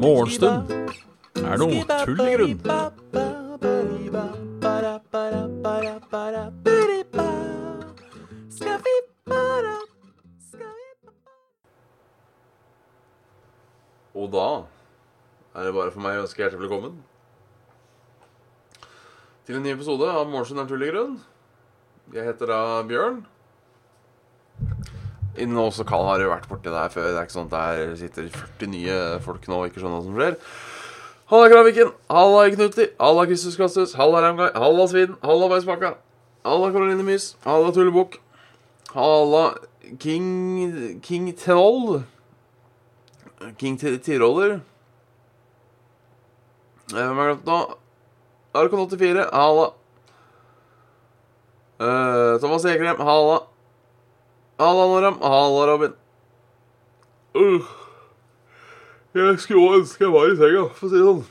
Morgenstund er noe tull i grunn. Og da er det bare for meg å ønske hjertelig velkommen til en ny episode av Morgenstund er tull i grunn. Jeg heter da Bjørn. Innen også Karl har jo vært borti det her før. Det er ikke sånn at der sitter 40 nye folk nå og ikke skjønner hva som skjer. Halla, Kraviken. Halla, Knutti. Halla, Kristus Kastus. Halla, Ramgai. Halla, Sviden. Halla, Beisbakka. Halla, Karoline Mys. Halla, Tullebukk. Halla, King King Troll. King Tiroller. Eh, Hvem har glemt nå? Arkon 84. Halla. Uh, Thomas Ekrem. Halla. Halla, Noram. Halla, Robin. Uh. Jeg skulle også ønske jeg var i senga, for å si det sånn.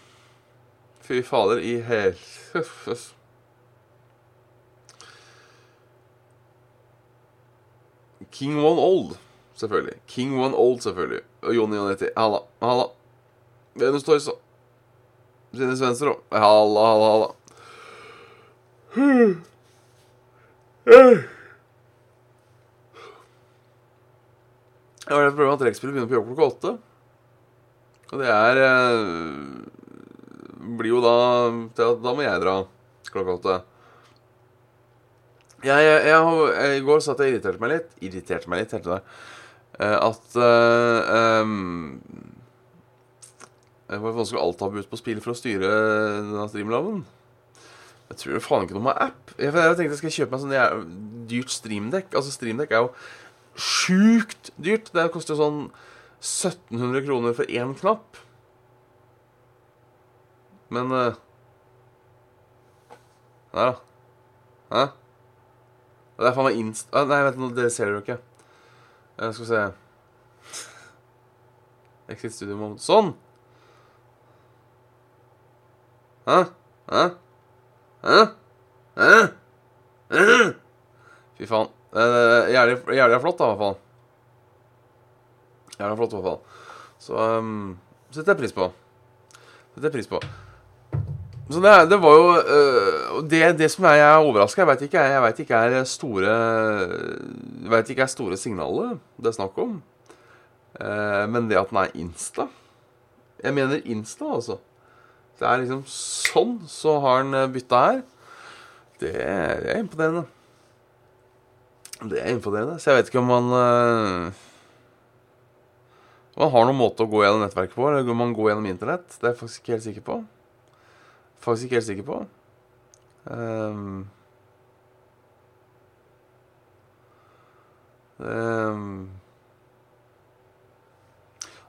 Fy fader i hel... King One Old, selvfølgelig. King One Old, selvfølgelig. Og Jonny Jonetti. Halla. Halla. Venus Toysa. Sine Svensson. Halla, halla, halla. Jeg har det problemet at trekkspillet begynner på jobb klokka åtte. Og det er eh, Blir jo da da- må jeg dra klokka åtte. Jeg, jeg, jeg, jeg, I går satt jeg og irriterte meg litt. Irriterte meg litt, heter det. Eh, at eh, um, Hvorfor skal alt ha ut på spill for å styre streamlaben? Jeg tror faen ikke noe med app. Jeg, jeg tenkte jeg skal kjøpe meg sånn dyrt streamdekk. Altså, streamdekk er jo sjukt dyrt. Det koster jo sånn 1700 kroner for én knapp. Men uh, Nei da. Hæ? Det er faen meg inst... Nei, vent nå, det ser dere ikke. Uh, skal vi se Exit Studio Moment. Sånn! Hæ? Hæ? Hæ? Hæ? Hæ? Fy faen. Eh, Jævlig jævlig flott, da, i hvert fall. Jævlig flott, i hvert fall. Så um, setter jeg pris på. Setter jeg pris på. Så det, det var jo uh, det, det som jeg er overraska Jeg veit ikke, jeg vet ikke er store Jeg vet ikke er store signalet det er snakk om. Uh, men det at den er Insta Jeg mener Insta, altså. Det er liksom sånn, så har den bytta her. Det, det er imponerende. Det er imponerende. Så jeg vet ikke om man Om man har noen måte å gå gjennom nettverket på, eller om man går gjennom internett. Det er jeg faktisk ikke helt sikker på. Faktisk ikke helt sikker på. Um.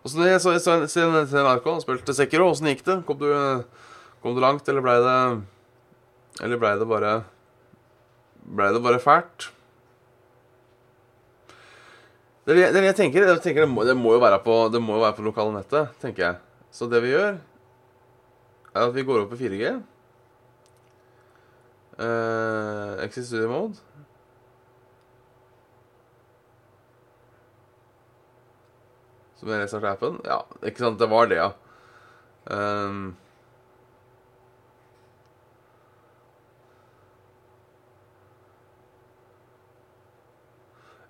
Og så det, så, så, så, så NRK spilte Sekiro. Åssen gikk det? Kom du, kom du langt, eller blei det Eller blei det bare Blei det bare fælt? Det, det jeg tenker, jeg tenker det, må, det, må jo være på, det må jo være på lokale nettet, tenker jeg. Så det vi gjør, er at vi går opp i 4G. Uh, Exit Studio Mode. Som jeg restarte appen. Ja, ikke sant, det var det, ja. Ehm.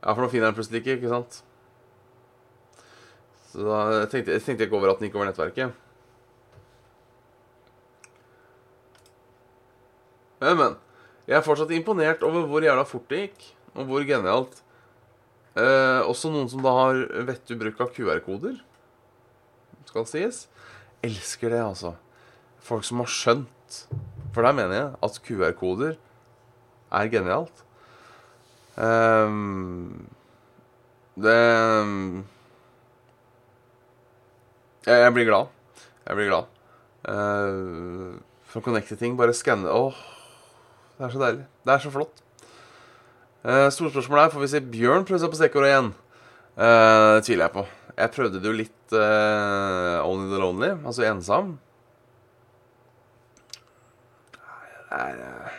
Ja, for nå finner jeg den plutselig ikke, ikke sant? Så da jeg tenkte jeg tenkte ikke over at den gikk over nettverket. Men, men. Jeg er fortsatt imponert over hvor jævla fort det gikk, og hvor genialt. Eh, også noen som da har vettug bruk av QR-koder, skal sies. Elsker det, altså. Folk som har skjønt, for der mener jeg, at QR-koder er genialt. Ehm, det jeg, jeg blir glad. Jeg blir glad. Uh, for å connecte ting, bare skanne Åh, det er så deilig. Det er så flott. Uh, Store spørsmål er får vi se Bjørn prøve seg på stikkord igjen. Uh, det tviler jeg på. Jeg prøvde det jo litt uh, Only the Lonely, altså ensom. Uh, det er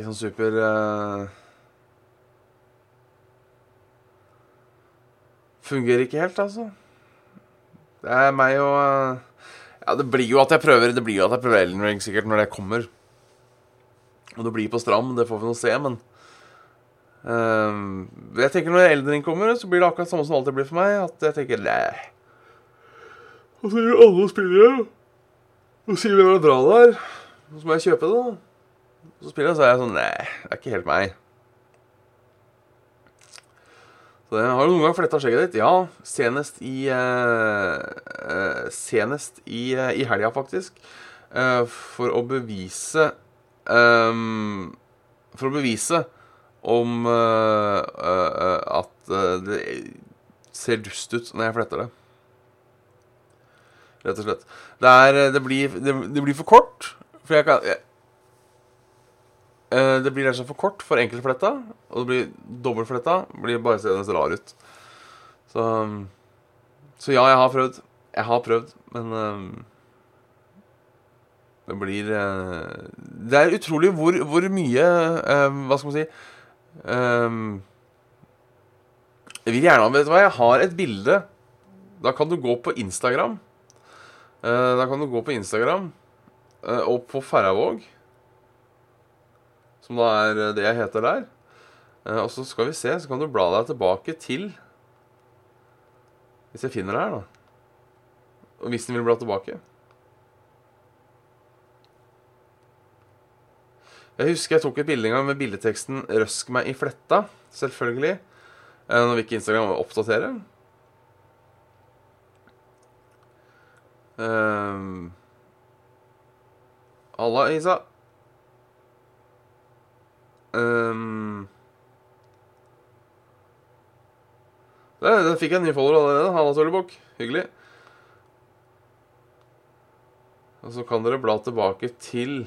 ikke sånn super uh, Fungerer ikke helt, altså. Det er meg og uh, Ja, det blir jo at jeg prøver Det blir jo at jeg prøver Elden Ring sikkert når det kommer. Og det blir på stram, det får vi nå se, men uh, Jeg tenker når Elden Ring kommer, så blir det akkurat samme som alltid blir for meg. At jeg tenker Nei. Og så gjør alle spillere Og sier vi må dra der. Og så må jeg kjøpe det, da. Så spiller jeg, så er jeg sånn Nei, det er ikke helt meg. Så det, Har du noen gang fletta skjegget ditt? Ja, senest i uh, uh, Senest i, eh, i helga, faktisk. for å bevise um, For å bevise om at det ser dust ut når jeg fletter det. Rett og slett. Det, er, det, blir, det, det blir for kort. For jeg kan jeg, Det blir rett og slett for kort for enkeltfletta, og det blir dobbeltfletta. Blir bare seende rar ut. Så Så ja, jeg har prøvd. Jeg har prøvd, men um, Det blir uh, Det er utrolig hvor, hvor mye uh, Hva skal man si um, Jeg vil gjerne Vet du hva, jeg har et bilde. Da kan du gå på Instagram. Uh, da kan du gå på Instagram og på Færøyvåg som da er eh, det jeg heter der. Eh, og så skal vi se, så kan du bla deg tilbake til Hvis jeg finner det her, da. Og hvis den vil bla tilbake. Jeg husker jeg tok et bilde en gang med bildeteksten 'Røsk meg i fletta'. Selvfølgelig. Eh, når vi ikke Instagram oppdaterer. Um, Halla, Isa. Um, det, det fikk jeg en ny follower allerede. Hanna Tøllebukk. Hyggelig. Og så kan dere bla tilbake til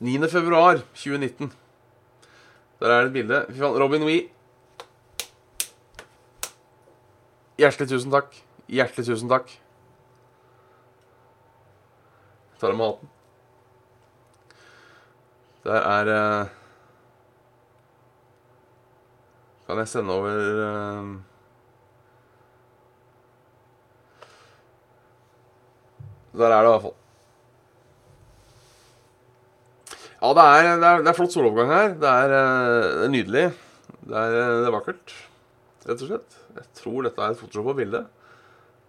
9. februar 2019. Der er det et bilde. Fy faen. Robin Wee. Hjertelig tusen takk. Hjertelig tusen takk. Jeg Tar av meg hatten. Der er eh, Kan jeg sende over eh, Der er det i hvert fall. Ja, det er, det er, det er flott soloppgang her. Det er, uh, det er nydelig. Det er, det er, vakkert, rett og slett. Jeg tror dette er et Photoshop på bildet.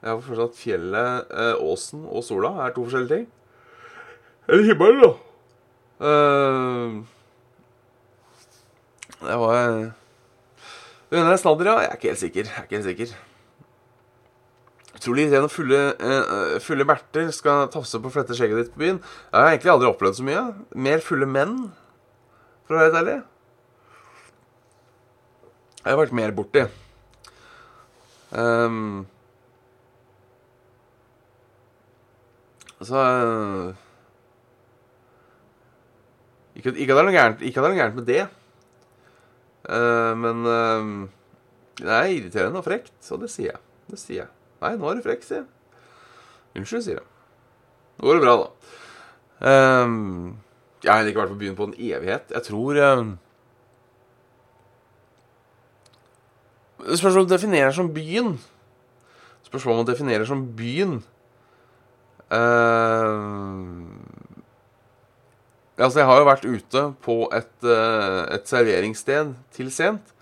Jeg har forstått at fjellet, åsen og sola er to forskjellige ting. Eller himmelen, da. Uh, det var Denne snadder, ja. Jeg er ikke helt sikker. Jeg er ikke helt sikker. Utrolig irriterende fulle, uh, fulle berter skal tafse på flette skjegget ditt på byen. Jeg har egentlig aldri opplevd så mye. Mer fulle menn, for å være helt ærlig. Jeg har vært mer borti. Um, så uh, ikke, ikke, at det gærent, ikke at det er noe gærent med det. Uh, men uh, det er irriterende og frekt, og det sier jeg. Det sier jeg. Nei, nå er du frekk, sier jeg. Unnskyld, sier jeg. Nå går det bra, da. Um, jeg har ikke vært på byen på en evighet. Jeg tror um, Det spørs hva man definerer som byen. Det spørs hva man definerer som byen. Uh, Altså, jeg har jo vært ute på et, uh, et serveringssted til sent.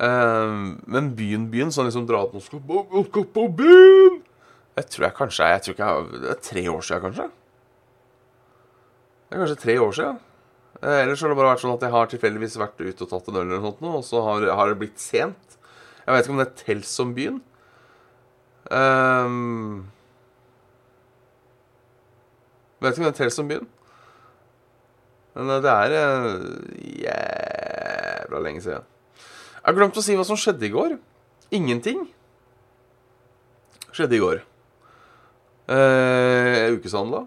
Uh, men byen, byen, sånn liksom dra at noen skal på, på byen Jeg tror jeg kanskje jeg tror ikke jeg, Det er tre år siden, kanskje. Det er kanskje tre år siden. Uh, ellers har det bare vært sånn at jeg har tilfeldigvis vært ute og tatt en øl, eller noe sånt, og så har, har, det blitt sent. Jeg vet ikke om det tels som byen. Um, vet ikke om det tels som byen. Men eh, det er uh, jævla lenge siden. Jeg har glemt å si hva som skjedde i går. Ingenting skjedde i går. Jeg ukeshandla.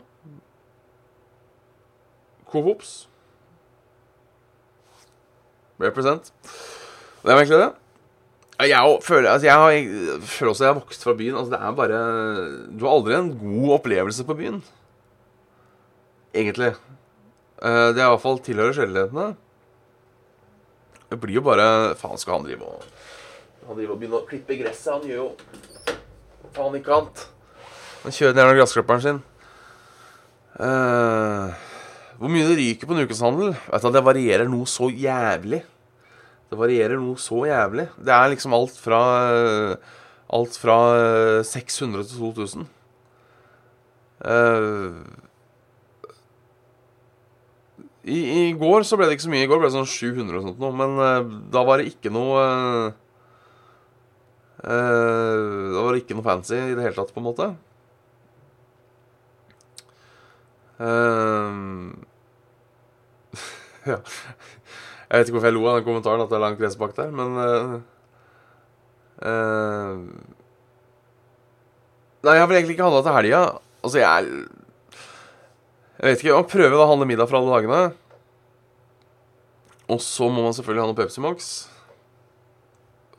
Coop Ops. Represent. Det var egentlig det. Jeg føler, altså jeg, jeg føler også jeg har vokst fra byen. Altså det er bare Du har aldri en god opplevelse på byen. Egentlig. Eh, det er iallfall tilhører sjeldenhetene. Det blir jo bare Faen, skal han drive og Han driver og begynne å klippe gresset? Han gjør jo faen ikke annet. Han kjører gjerne gressklipperen sin. Uh, hvor mye det ryker på en ukeshandel? Vet du, Det varierer noe så jævlig. Det varierer noe så jævlig. Det er liksom alt fra Alt fra 600 til 2000. Uh, i, I går så ble det ikke så mye. I går ble det sånn 700 og sånt noe. Men uh, da var det ikke noe uh, Da var det ikke noe fancy i det hele tatt, på en måte. ja. Jeg vet ikke hvorfor jeg lo av den kommentaren at det er langt gress bak der, men Nei, jeg vil egentlig ikke handla til helga. Altså, jeg Jeg vet ikke. Man prøver å handle middag for alle dagene. Og så må man selvfølgelig ha noe Pepsi Max.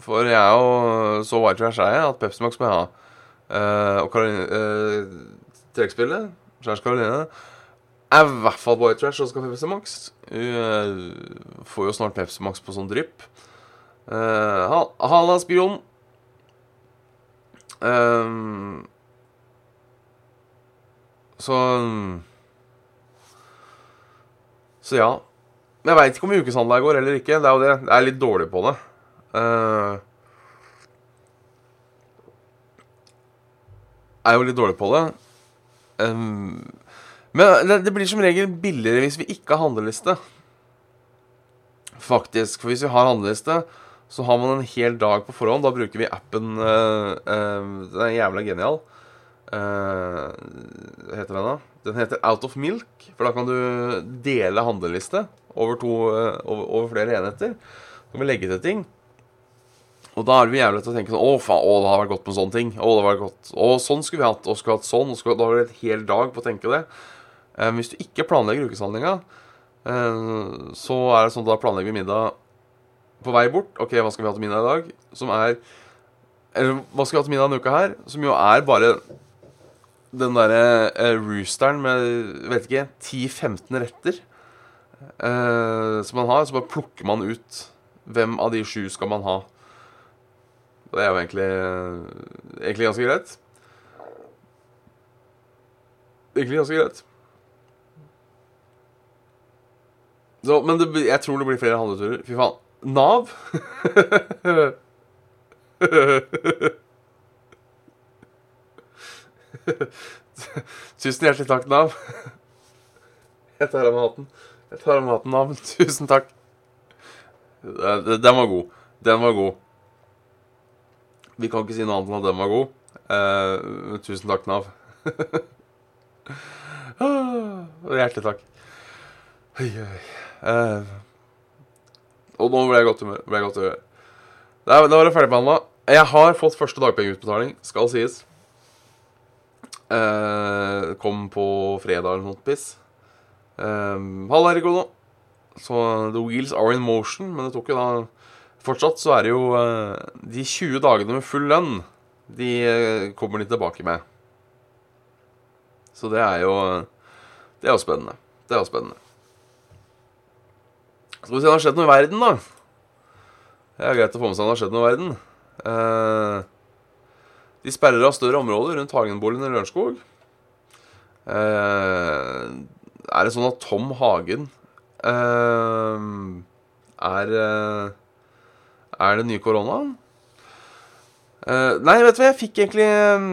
For jeg er jo så white trash er jeg at Pepsi Max må jeg ha. Uh, og Karoline uh, Trekkspillet, Kjæreste Karoline, er i hvert fall white trash og skal ha Pepsi Max. Hun uh, får jo snart Pepsi Max på sånn drypp. Uh, Halla, spion. Um, så Så ja. Men jeg veit ikke om ukeshandla går eller ikke. Det er jo det. Jeg er litt dårlig på det. Uh, er jo litt dårlig på det. Um, men det, det, blir som regel billigere hvis vi ikke har handleliste. Faktisk. For hvis vi har handleliste, så har man en hel dag på forhånd. Da bruker vi appen uh, uh, Den er jævla genial. Uh, heter den da? Den heter Out of Milk. For da kan du dele handleliste over, to, uh, over, over flere enheter. Så kan vi legge til ting. Og da er det jævlig til å tenke sånn Å, faen, å, det har vært godt med sånne ting. Å, det har vært godt. Å, sånn skulle vi hatt. Og skulle hatt sånn. Skulle, da har du et hel dag på å tenke det. Uh, hvis du ikke planlegger ukeshandlinga, så er det sånn at da planlegger vi middag på vei bort. OK, hva skal vi ha til middag i dag? Som er Eller hva skal vi ha til middag denne uka her? Som jo er bare den derre uh, roosteren med vet ikke 10-15 retter uh, som man har, så bare plukker man ut hvem av de sju skal man ha. Det er jo egentlig, uh, egentlig ganske greit. Egentlig ganske greit. Så, men det, jeg tror det blir flere handleturer. Fy faen. Nav? Tusen hjertelig takk, Nav. Jeg tar av meg hatten. Jeg tar av meg hatten, Nav. Tusen takk. Den var god. Den var god. Vi kan ikke si noe annet enn at den var god. Eh, tusen takk, Nav. hjertelig takk. Oi, oi. Eh, og nå ble jeg godt humør. Ble jeg godt humør. Da var det ferdigbehandla. Jeg har fått første dagpengeutbetaling, skal sies. Uh, kom på fredag eller noe piss. Um, Halla, Erikono. Så the wheels are in motion. Men det tok jo da Fortsatt så er det jo uh, de 20 dagene med full lønn De uh, kommer de tilbake med. Så det er jo Det er jo spennende. Det er jo spennende. Skal vi se om det har skjedd noe i verden, da. Det er greit å få med seg om det har skjedd noe i verden. Uh, de sperrer av større områder rundt Hagenboligen i Lørenskog. Eh, er det sånn at Tom Hagen eh, er eh, Er det nye koronaen? Eh, nei, vet du hva, jeg fikk egentlig eh,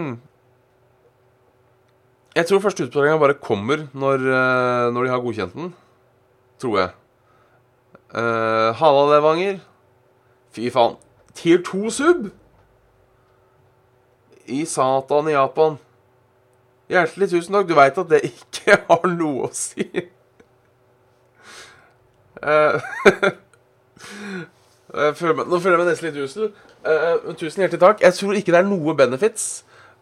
Jeg tror første utbetalinga bare kommer når, eh, når, de har godkjent den. Tror jeg. Eh, Hala Levanger. Fy faen. Tier 2 sub! I Satan i Japan. Hjertelig tusen takk. Du veit at det ikke har noe å si. Uh, nå føler jeg meg nesten litt usel. Uh, tusen hjertelig takk. Jeg tror ikke det er noe benefits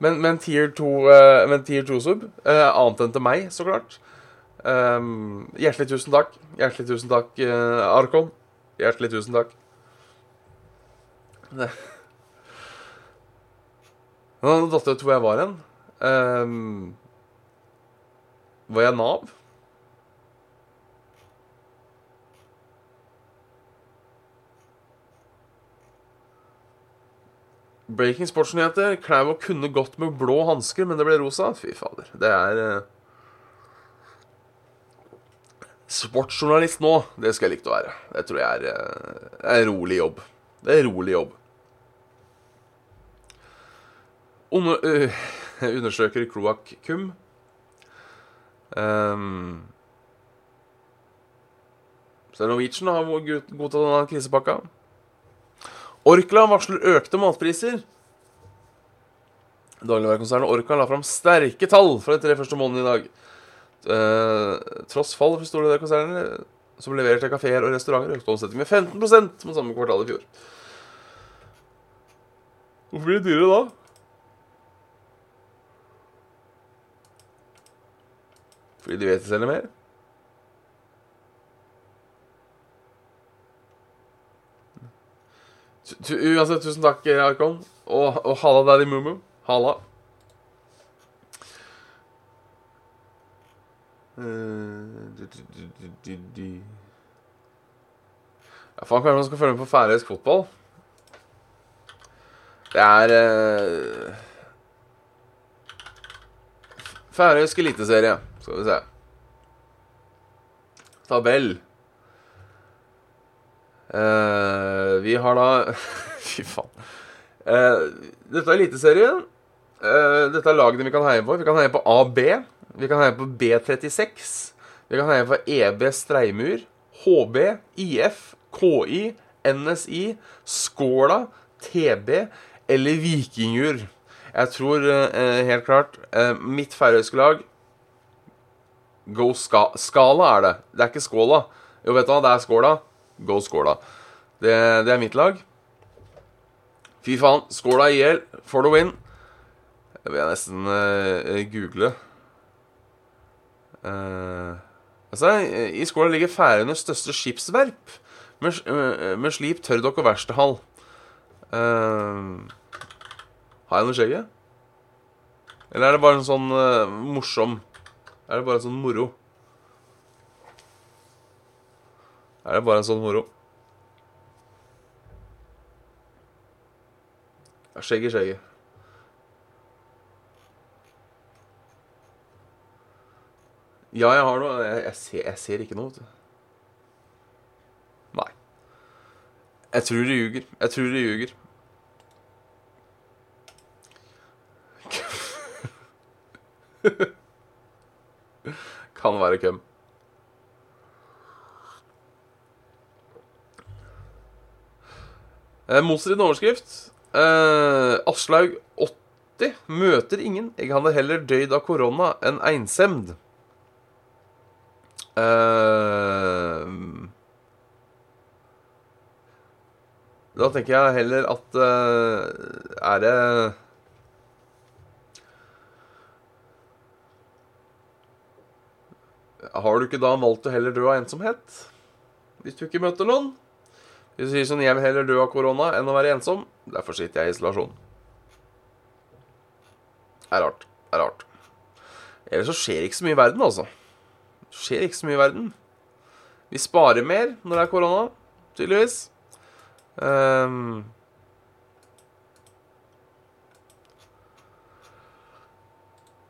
med, med en tier 2-sub, uh, annet enn til meg, så klart. Um, hjertelig tusen takk. Hjertelig tusen takk, Arkon. Hjertelig tusen takk. Men da datt jeg ut hvor jeg var hen. Um, ehm, var jeg Nav? Breaking sportsnyheter. Klæbo kunne gått med blå hansker, men det ble rosa. Fy fader. Det er uh... Sportsjournalist nå, det skal jeg like å være. Det tror jeg er, uh... er en rolig jobb. Det er en rolig jobb. Under, øh, undersøker kloakkum. Um, så Norwegian har godtatt denne krisepakka. Orkla varsler økte matpriser. Dagligvarekonsernet Orkla la fram sterke tall for de tre første månedene i dag. Eh, tross fall for store deler av konsernet, som leverer til kafeer og restauranter, økte omsetningen med 15% mot samme kvartal i fjor. Hvorfor blir det dyrere da? Fordi de vet det selv mer? Uansett, tusen takk, Arkon. Og, og halla Daddy Mumu. Halla. Ja, faen, hvem skal følge med på færøysk fotball? Det er uh, Færøysk eliteserie, skal vi se. Tabell. Uh, vi har da Fy faen. Uh, dette er Eliteserien. Uh, dette er lagene vi kan heie på. Vi kan heie på AB. Vi kan heie på B36. Vi kan heie på EB Streimur, HB, IF, KI, NSI, Skåla, TB eller Vikingur. Jeg tror helt klart mitt færøyske lag Go ska Skala er det. Det er ikke Skåla. Jo, vet du hva, det er Skåla. Go Skåla. Det, det, er mitt lag. Fy faen. Skåla i hjel. for the win. Det vil jeg nesten uh, google. Uh, altså, I Skåla ligger Færøyenes største skipsverp med, uh, med slip, tørrdokk og verkstedhall. Uh, har jeg noe skjegget? Eller er det bare en sånn morsom Er det bare en sånn moro? Er det bare en sånn moro? Skjegg i skjegget. Ja, jeg har noe. Jeg, jeg, ser, jeg ser, ikke noe, vet du. Nei. Jeg tror de ljuger. Jeg tror de ljuger. kan være køm. Eh, Motstridende overskrift. Eh, Aslaug 80 møter ingen. Jeg hadde heller døyd av korona enn einsemd. Eh, da tenker jeg heller at eh, Er det Har du ikke da valgt å heller dø av ensomhet? Hvis du ikke møter noen? Hvis du sier sånn 'Jeg vil heller dø av korona enn å være ensom', derfor sitter jeg i isolasjon. Det er rart. Det er rart. Ellers så skjer ikke så mye i verden, altså. Det skjer ikke så mye i verden. Vi sparer mer når det er korona, tydeligvis. Um,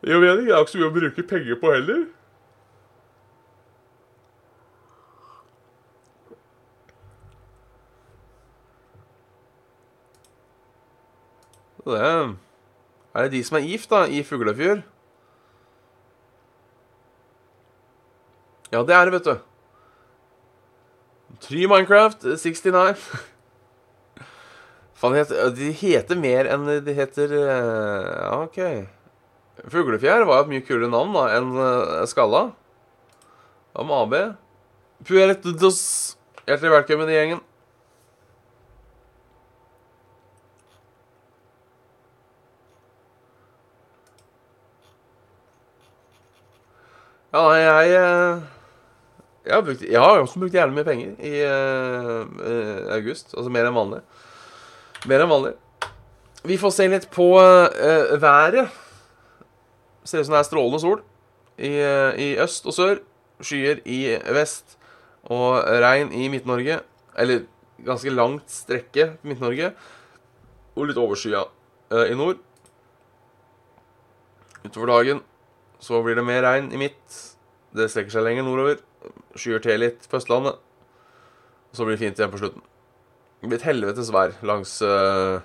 Jo, det er ikke så mye å bruke penger på heller. Det er det de som er gift, da, i Fuglefjord? Ja, det er det, vet du. Try Minecraft 69. Faen, de heter mer enn de heter eh, Ja, OK. Fuglefjær var jo et mye kulere navn da enn eh, Skalla. Hva med AB? Puertos. Hjertelig velkommen i gjengen. Ja, jeg eh, jeg har, brukt, jeg har også brukt jævlig mye penger i uh, august. Altså mer enn vanlig. Mer enn vanlig. Vi får se litt på uh, været. Ser ut som det er strålende sol i, uh, i øst og sør. Skyer i vest. Og regn i Midt-Norge. Eller ganske langt strekke i Midt-Norge. og litt overskya i nord. Utover dagen så blir det mer regn i midt. Det strekker seg lenger nordover. Skyer til litt på Østlandet. Og så blir det fint igjen på slutten. Det blir et helvetes vær langs eh,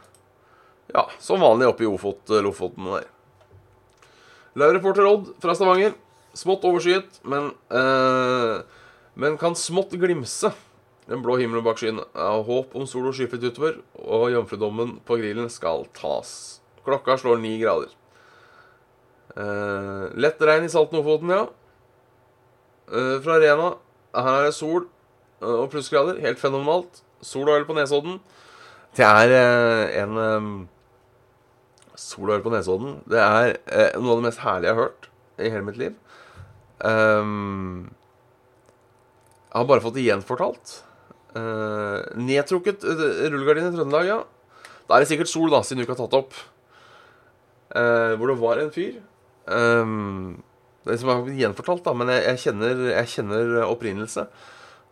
Ja, som vanlig oppe i Ofot, eh, Lofoten der. Live-reporter Odd fra Stavanger. Smått overskyet, men eh, Men kan smått glimse. Den blå himmelen bak skyene. Av håp om sol og skyfritt utover, og jomfrudommen på grillen skal tas. Klokka slår ni grader. Eh, lett regn i Salten-Ofoten, ja. Uh, fra Rena. Her er det sol uh, og plussgrader. Helt fenomenalt. Sol og øl på Nesodden. Det er en um, Sol og øl på Nesodden. Det er noe av det mest herlige jeg har hørt i hele mitt liv. Um, jeg har bare fått det gjenfortalt. Uh, nedtrukket uh, rullegardin i Trøndelag, ja. Da er det sikkert sol, da, siden du ikke har tatt opp. Uh, hvor det var en fyr. Um, det som er gjenfortalt, da, men jeg, jeg, kjenner, jeg kjenner opprinnelse.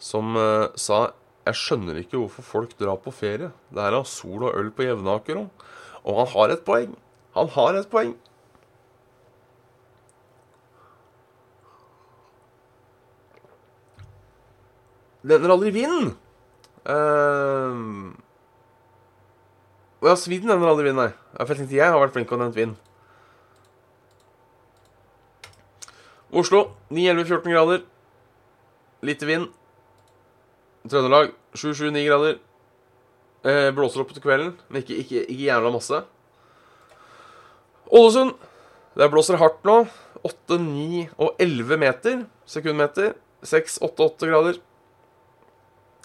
Som uh, sa Jeg skjønner ikke hvorfor folk drar på ferie. Det er av sol og øl på Jevnaker òg. Og han har et poeng. Han har et poeng. Renner aldri vind. Uh, ja, Sweden renner aldri vind, nei. Jeg tenkte jeg har vært flink til å nevne vind. Oslo 9-11-14 grader. Lite vind. Trøndelag 7-7-9 grader. Eh, blåser opp til kvelden, men ikke, ikke, ikke jævla masse. Ålesund. Der blåser hardt nå. 8, 9 og 11 meter. Sekundmeter. 6, 8, 8 grader.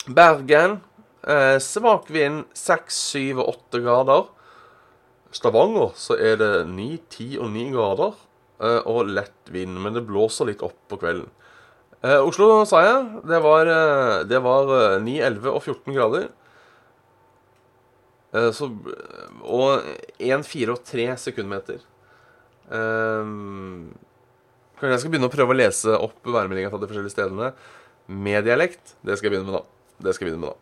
Bergen. Eh, svak vind. 6, 7 og 8 grader. Stavanger så er det 9, 10 og 9 grader. Eh, og lett vind, men det blåser litt opp på kvelden. Eh, Oslo, sa jeg. Det var, eh, det var eh, 9, 11 og 14 grader. Så, og 1, 4 og 3 sekundmeter. Um, kanskje jeg skal begynne å prøve å lese opp værmeldinga fra de forskjellige stedene med dialekt. Det skal jeg begynne med, da. Det skal jeg begynne med, da.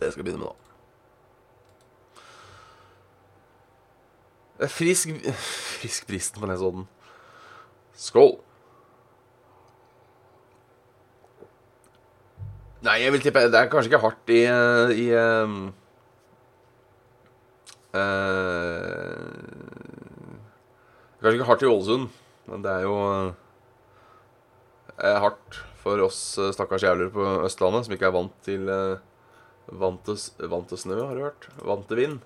Det skal jeg begynne med, da. Det er Frisk Frisk bristen på Nesodden. Skål. Nei, jeg vil tippe Det er kanskje ikke hardt i, i um, uh, Kanskje ikke hardt i Ålesund, men det er jo uh, hardt for oss uh, stakkars jævler på Østlandet som ikke er vant til uh, vant, til, vant til snø, har du hørt? Vant til vind.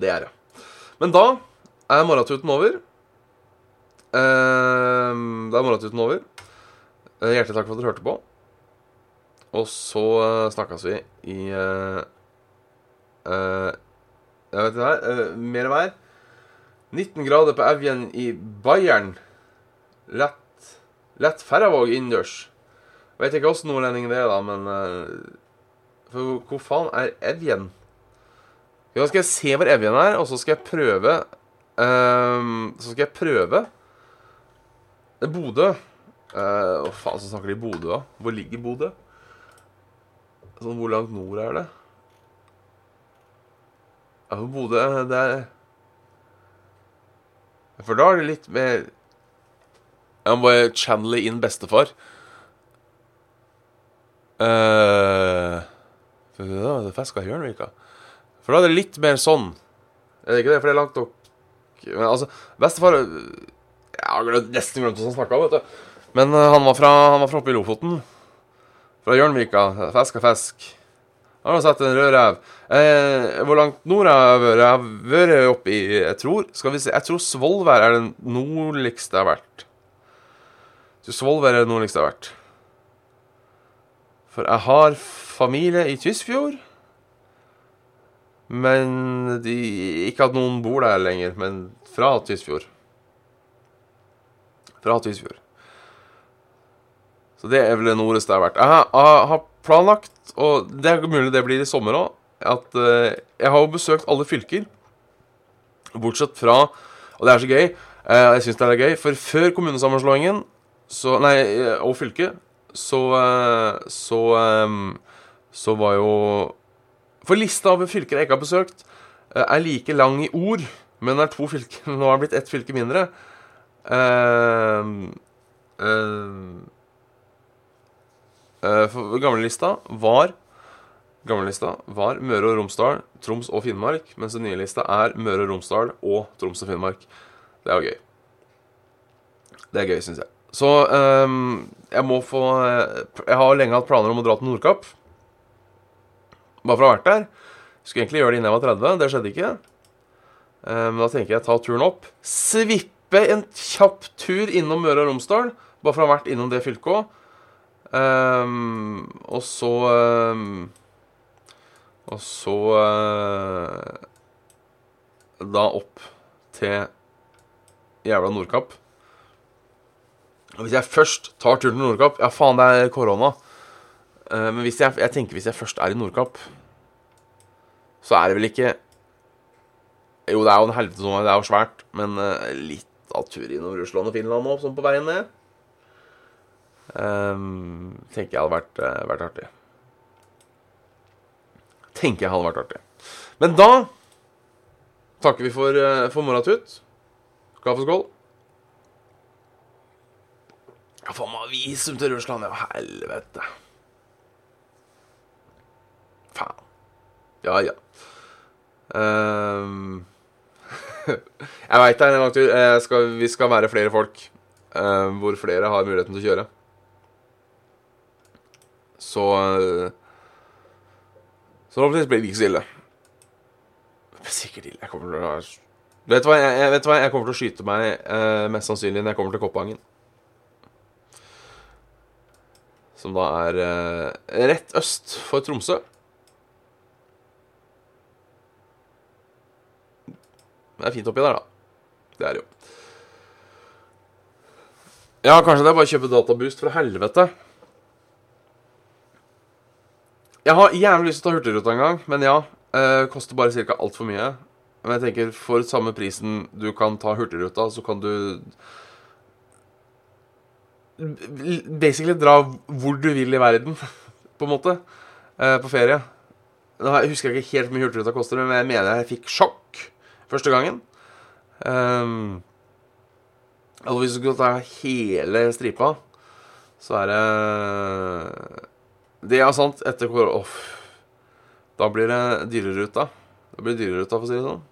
Det er det. Men da er morgentuten over. Uh, da er morgentuten over. Uh, hjertelig takk for at dere hørte på. Og så uh, snakkes vi i uh, uh, Jeg vet ikke her. Uh, mer vær. 19 grader på Evjen i Bayern. Lett, lett Færøyvåg innendørs. Vet ikke åssen nordlending det er, da, men uh, For hvor faen er Evjen? Da skal jeg se hvor Evjen er, og så skal jeg prøve um, Så skal jeg prøve Bodø. Uh, Hva faen, så snakker de Bodø, da? Hvor ligger Bodø? Sånn, hvor langt nord er det? Ja, for Bodø, det er For da er det litt mer Jeg må bare channele inn bestefar. Uh, for da det fiska Hjørnvika. For da er det litt mer sånn. Er det ikke det? For det er langt nok Men altså, bestefar Jeg har nesten glemt hvordan han snakka, vet du. Men uh, han, var fra, han var fra oppe i Lofoten. Fra Hjørnvika. Fiska fisk. Han har sett en rødrev. Eh, hvor langt nord har jeg vært? Jeg har vært oppe i Jeg tror Skal vi se Jeg tror Svolvær er den nordligste jeg har vært. Tror Svolvær er det nordligste jeg har vært. For jeg har familie i Tysfjord. Men de Ikke at noen bor der lenger, men fra Tysfjord. Fra Tysfjord. Så det er vel det nordeste jeg har vært. Jeg har, planlagt, og det er mulig det blir i sommer òg, at uh, jeg har jo besøkt alle fylker. Bortsett fra Og det er så gøy. Uh, jeg syns det er gøy, for før kommunesammenslåingen så, nei, og fylket, så eh, Så eh, Så var jo For lista over fylker jeg ikke har besøkt, eh, er like lang i ord, men er to fylker Nå har det blitt ett fylke mindre. Uh, uh, eh, for gamlelista var Gamlelista var Møre og Romsdal, Troms og Finnmark, mens den nye lista er Møre og Romsdal og Troms og Finnmark. Det er jo gøy. Det er gøy, syns jeg. Så um, jeg må få eh, Jeg har lenge hatt planer om å dra til Nordkapp. Bare for å ha vært der. Skulle egentlig gjøre det innen jeg var 30. Det skjedde ikke. Eh, Men da tenker jeg ta turen opp. Svippe en kjapp tur innom Møre og Romsdal. Bare for å ha vært innom det fylket òg. og så um, Og så uh, Da opp til jævla Nordkapp. Hvis jeg først tar turen til Nordkapp Ja, faen, det er korona. Eh, men hvis jeg, jeg tenker hvis jeg først er i Nordkapp, så er det vel ikke Jo, det er jo en helvete som det er jo svært, men eh, litt av tur innom Russland og Finland nå, sånn på veien ned um, Tenker jeg hadde vært, vært artig. Tenker jeg hadde vært artig. Men da takker vi for, eh, for moratut. Kaffeskål. Ja, faen meg visum til Russland, ja. Helvete. Faen. Ja, ja. Um, jeg veit det er en lang tur. Jeg skal, vi skal være flere folk. eh, hvor flere har muligheten til å kjøre. Så uh, Så forhåpentligvis blir det ikke så ille. Det blir sikkert ille. Jeg kommer til å Vet du hva, jeg, jeg, vet hva? jeg kommer til å skyte meg uh, mest sannsynlig når jeg kommer til Koppangen. Som da er eh, rett øst for Tromsø. Det er fint oppi der, da. Det er det jo. Ja, kanskje det er bare å kjøpe databoost fra helvete. Jeg har jævlig lyst til å ta Hurtigruta en gang, men ja. Eh, koster bare ca. altfor mye. Men jeg tenker for samme prisen du kan ta Hurtigruta, så kan du basically dra hvor du vil i verden, på en måte, eh, på ferie. Nå husker jeg ikke helt hvor mye Hurtigruta koster, men jeg mener jeg fikk sjokk første gangen. Um, og hvis du skal ta hele stripa, så er det Det er sant, etter hvor Uff. Da blir det dyreruta. Da blir det dyreruta, for å si det sånn.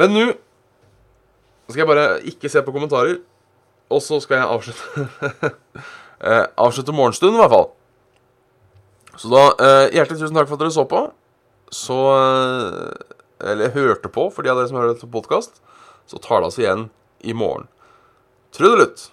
Men nå skal jeg bare ikke se på kommentarer. Og så skal jeg avslutte eh, Avslutte morgenstunden, i hvert fall. Så da eh, Hjertelig tusen takk for at dere så på. Så eh, Eller hørte på, for de av dere som hører dette på podkast. Så tar det oss igjen i morgen. Trudelutt!